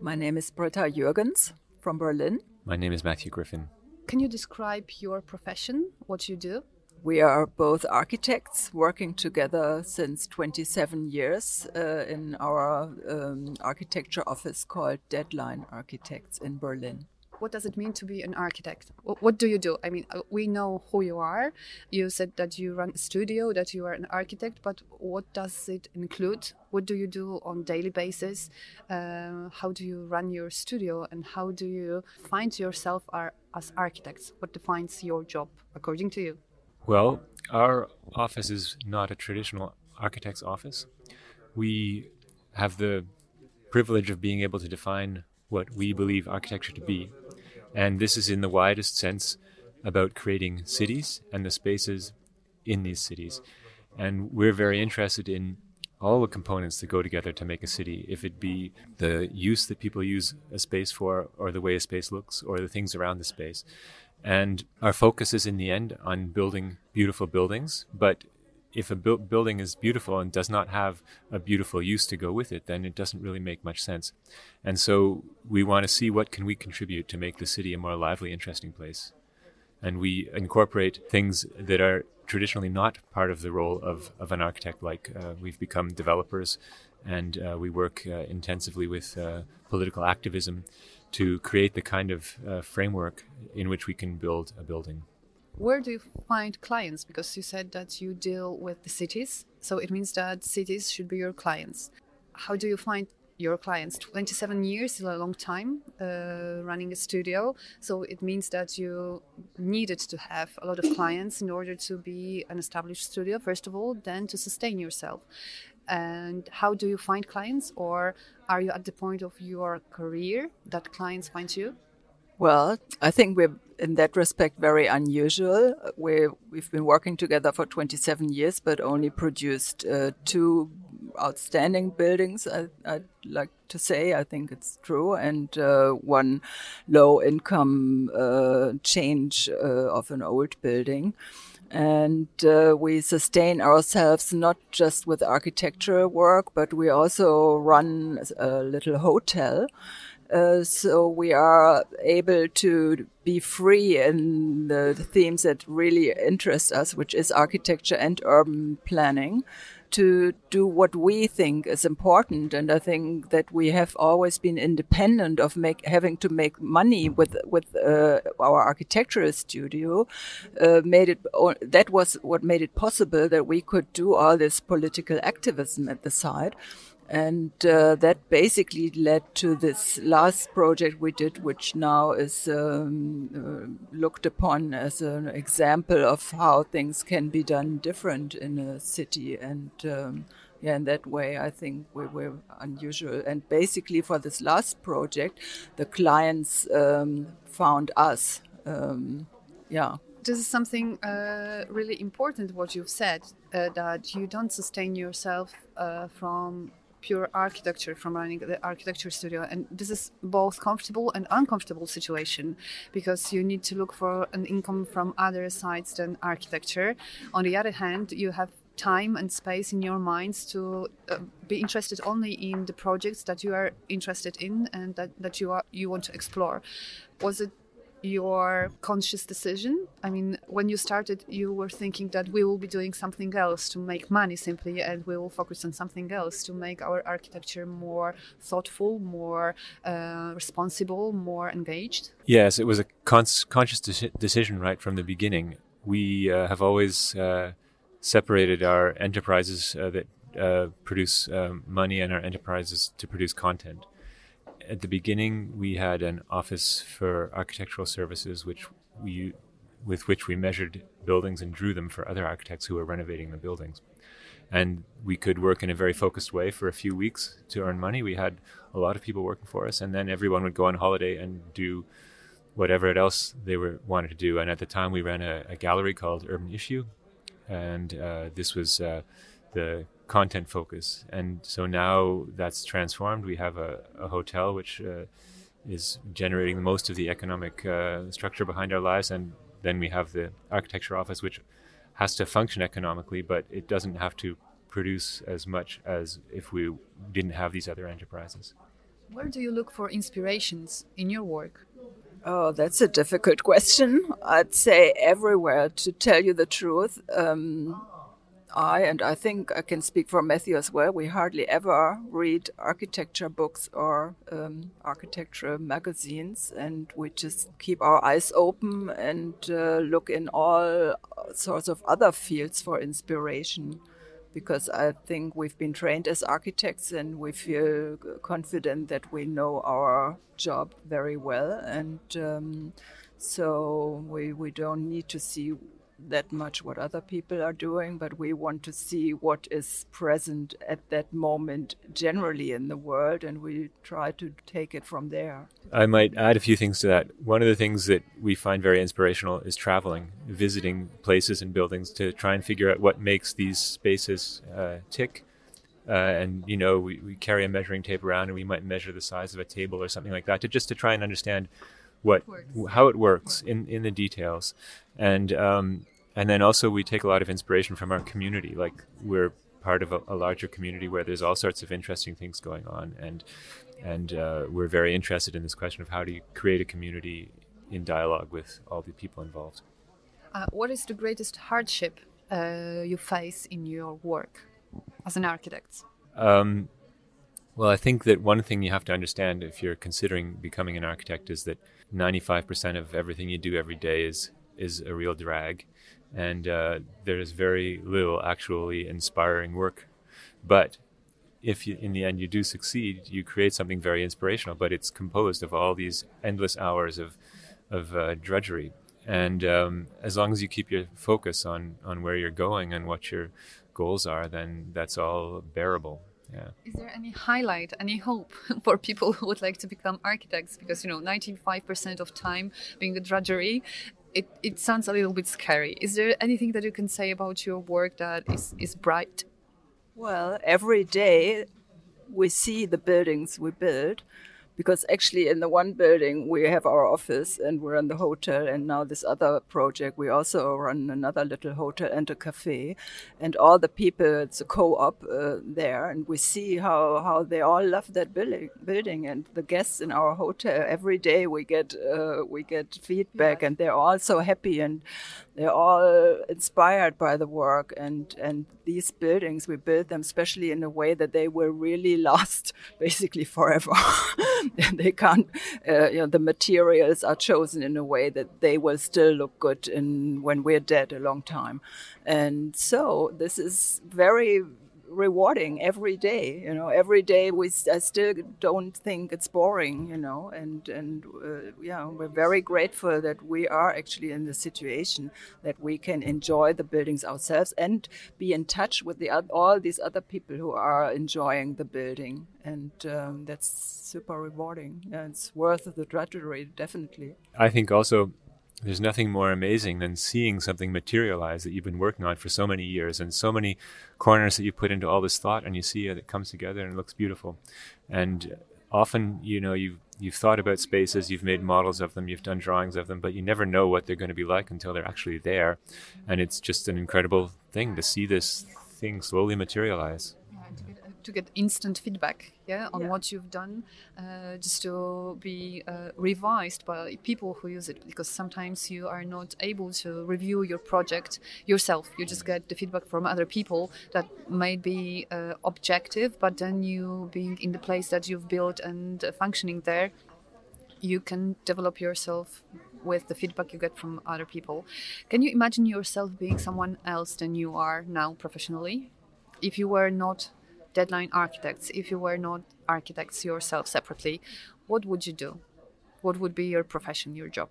My name is Britta Jürgens from Berlin. My name is Matthew Griffin. Can you describe your profession, what you do? We are both architects working together since 27 years uh, in our um, architecture office called Deadline Architects in Berlin what does it mean to be an architect? What do you do? I mean, uh, we know who you are. You said that you run a studio, that you are an architect, but what does it include? What do you do on daily basis? Uh, how do you run your studio, and how do you find yourself as architects? What defines your job according to you? Well, our office is not a traditional architect's office. We have the privilege of being able to define what we believe architecture to be. And this is in the widest sense about creating cities and the spaces in these cities. And we're very interested in all the components that go together to make a city, if it be the use that people use a space for, or the way a space looks, or the things around the space. And our focus is in the end on building beautiful buildings, but if a bu- building is beautiful and does not have a beautiful use to go with it, then it doesn't really make much sense. And so we want to see what can we contribute to make the city a more lively, interesting place. And we incorporate things that are traditionally not part of the role of, of an architect, like uh, we've become developers and uh, we work uh, intensively with uh, political activism to create the kind of uh, framework in which we can build a building where do you find clients? Because you said that you deal with the cities, so it means that cities should be your clients. How do you find your clients? 27 years is a long time uh, running a studio, so it means that you needed to have a lot of clients in order to be an established studio, first of all, then to sustain yourself. And how do you find clients, or are you at the point of your career that clients find you? Well, I think we're in that respect very unusual. We we've been working together for 27 years, but only produced uh, two outstanding buildings. I, would like to say, I think it's true, and uh, one low income uh, change uh, of an old building. And uh, we sustain ourselves not just with architecture work, but we also run a little hotel uh, so we are able to be free in the, the, themes that really interest us, which is architecture and urban planning, to do what we think is important. And I think that we have always been independent of make, having to make money with with uh, our architectural studio. Uh, made it that was what made it possible that we could do all this political activism at the side. And uh, that basically led to this last project we did, which now is um, uh, looked upon as an example of how things can be done different in a city. And um, yeah, in that way, I think we were unusual. And basically, for this last project, the clients um, found us. Um, yeah this is something uh, really important what you've said uh, that you don't sustain yourself uh, from pure architecture from running the architecture studio. And this is both comfortable and uncomfortable situation because you need to look for an income from other sides than architecture. On the other hand you have time and space in your minds to uh, be interested only in the projects that you are interested in and that, that you are you want to explore. Was it your conscious decision? I mean, when you started, you were thinking that we will be doing something else to make money simply, and we will focus on something else to make our architecture more thoughtful, more uh, responsible, more engaged? Yes, it was a cons- conscious de- decision right from the beginning. We uh, have always uh, separated our enterprises uh, that uh, produce um, money and our enterprises to produce content at the beginning, we had an office for architectural services, which we, with which we measured buildings and drew them for other architects who were renovating the buildings. And we could work in a very focused way for a few weeks to earn money. We had a lot of people working for us, and then everyone would go on holiday and do whatever else they were wanted to do. And at the time, we ran a, a gallery called Urban Issue, and uh, this was uh, the content focus. And so now that's transformed. We have a, a hotel which uh, is generating the most of the economic uh, structure behind our lives, and then we have the architecture office which has to function economically, but it doesn't have to produce as much as if we didn't have these other enterprises. Where do you look for inspirations in your work? Oh, that's a difficult question. I'd say everywhere, to tell you the truth. Um, I, and I think I can speak for Matthew as well, we hardly ever read architecture books or um, architecture magazines, and we just keep our eyes open and uh, look in all sorts of other fields for inspiration because I think we've been trained as architects and we feel confident that we know our job very well. And um, so we, we don't need to see that much what other people are doing, but we want to see what is present at that moment generally in the world, and we try to take it from there. I might add a few things to that. One of the things that we find very inspirational is traveling, visiting places and buildings to try and figure out what makes these spaces uh, tick. Uh, and you know, we, we carry a measuring tape around, and we might measure the size of a table or something like that, to just to try and understand what how it works. in in the details. And um, and then also we take a lot of inspiration from our community. Like we're part of a, a larger community where there's all sorts of interesting things going on. And and uh, we're very interested in this question of how do you create a community in dialogue with all the people involved. Uh, what is the greatest hardship uh, you face in your work as an architect? Um, well, I think that one thing you have to understand if you're considering becoming an architect is that 95% of everything you do every day is is a real drag, and uh, there is very little actually inspiring work. But if you, in the end you do succeed, you create something very inspirational. But it's composed of all these endless hours of of uh, drudgery, and um, as long as you keep your focus on on where you're going and what your goals are, then that's all bearable yeah. Is there any highlight, any hope for people who would like to become architects? Because you know, 95% of time being a drudgery, it, it sounds a little bit scary. Is there anything that you can say about your work that is, is bright? Well, every day we see the buildings we build because actually in the one building we have our office and we're in the hotel. And now this other project we also run another little hotel and a cafe. And all the people it's a co-op uh, there. And we see how, how they all love that building building. And the guests in our hotel every day we get uh, we get feedback and they're all so happy. And they're all inspired by the work and and these buildings we build them especially in a way that they will really last basically forever. They can't uh, you know the materials are chosen in a way that they will still look good in when we're dead a long time. And so this is very rewarding every day. You know, every day we I still don't think it's boring. You know, and and uh, yeah, we're very grateful that we are actually in the situation that we can enjoy the buildings ourselves and be in touch with the all these other people who are enjoying the building, and um, that's super rewarding. Yeah, it's worth the drudgery, definitely. I think also there's nothing more amazing than seeing something materialize that you've been working on for so many years and so many corners that you put into all this thought and you see it, it comes together and it looks beautiful. And often you know you've you've thought about spaces you've made models of them you've done drawings of them but you never know what they're going to be like until they're actually there. And it's just an incredible thing to see this thing slowly materialize to get instant feedback yeah on yeah. what you've done uh, just to be uh, revised by people who use it because sometimes you are not able to review your project yourself you just get the feedback from other people that might be uh, objective but then you being in the place that you've built and functioning there you can develop yourself with the feedback you get from other people. Can you imagine yourself being someone else than you are now professionally? If you were not deadline architects, if you were not architects yourself separately, what would you do? What would be your profession, your job?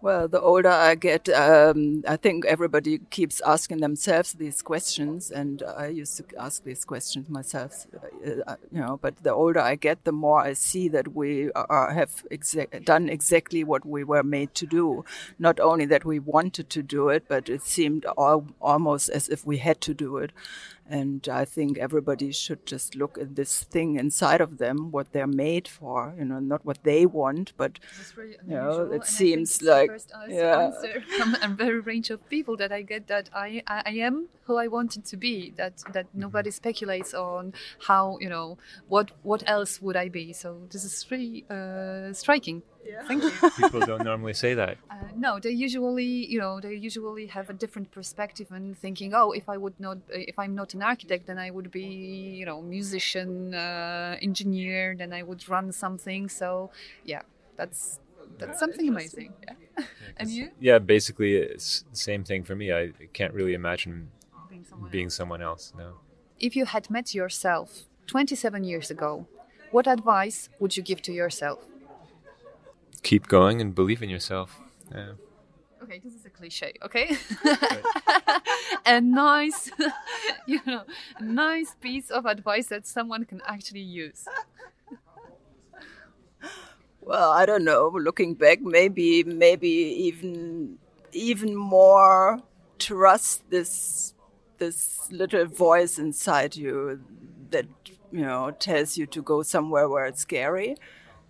Well, the older I get, um, I think everybody keeps asking themselves these questions, and I used to ask these questions myself, uh, you know. But the older I get, the more I see that we are, have exa- done exactly what we were made to do. Not only that we wanted to do it, but it seemed all, almost as if we had to do it. And I think everybody should just look at this thing inside of them, what they're made for, you know, not what they want, but you know, it seems like yeah. from a very range of people that I get that I, I am who I wanted to be. That that mm-hmm. nobody speculates on how you know what what else would I be. So this is really uh, striking. Yeah. Thank you. People don't normally say that. Uh, no, they usually, you know, they usually have a different perspective and thinking, oh, if I would not, if I'm not an architect, then I would be, you know, musician, uh, engineer, then I would run something. So, yeah, that's that's something amazing. Yeah. Yeah and you? Yeah, basically, it's the same thing for me. I can't really imagine being someone, being someone else. No. If you had met yourself 27 years ago, what advice would you give to yourself? keep going and believe in yourself. Yeah. Okay, this is a cliche. Okay, a nice, you know, nice piece of advice that someone can actually use. Well, I don't know. Looking back, maybe, maybe even, even more trust this, this little voice inside you that you know tells you to go somewhere where it's scary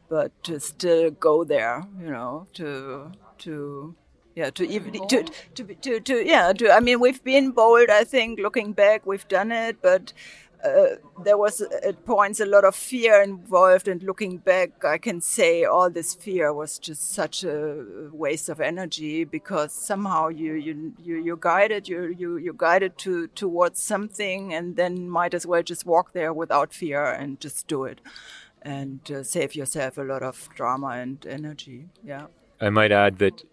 but to still go there, you know, to to yeah to even to, to to to yeah to I mean we've been bold. I think looking back, we've done it, but. Uh, there was at points a lot of fear involved and looking back i can say all this fear was just such a waste of energy because somehow you you you you're guided you you you're guided to towards something and then might as well just walk there without fear and just do it and uh, save yourself a lot of drama and energy. Yeah. I might add that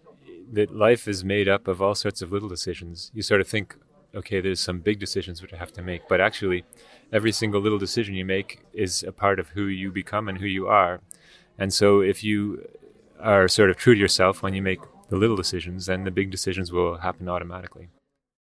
that life is made up of all sorts of little decisions. You sort of think, okay, there's some big decisions which I have to make, but actually, every single little decision you make is a part of who you become and who you are. And so, if you are sort of true to yourself when you make the little decisions, then the big decisions will happen automatically.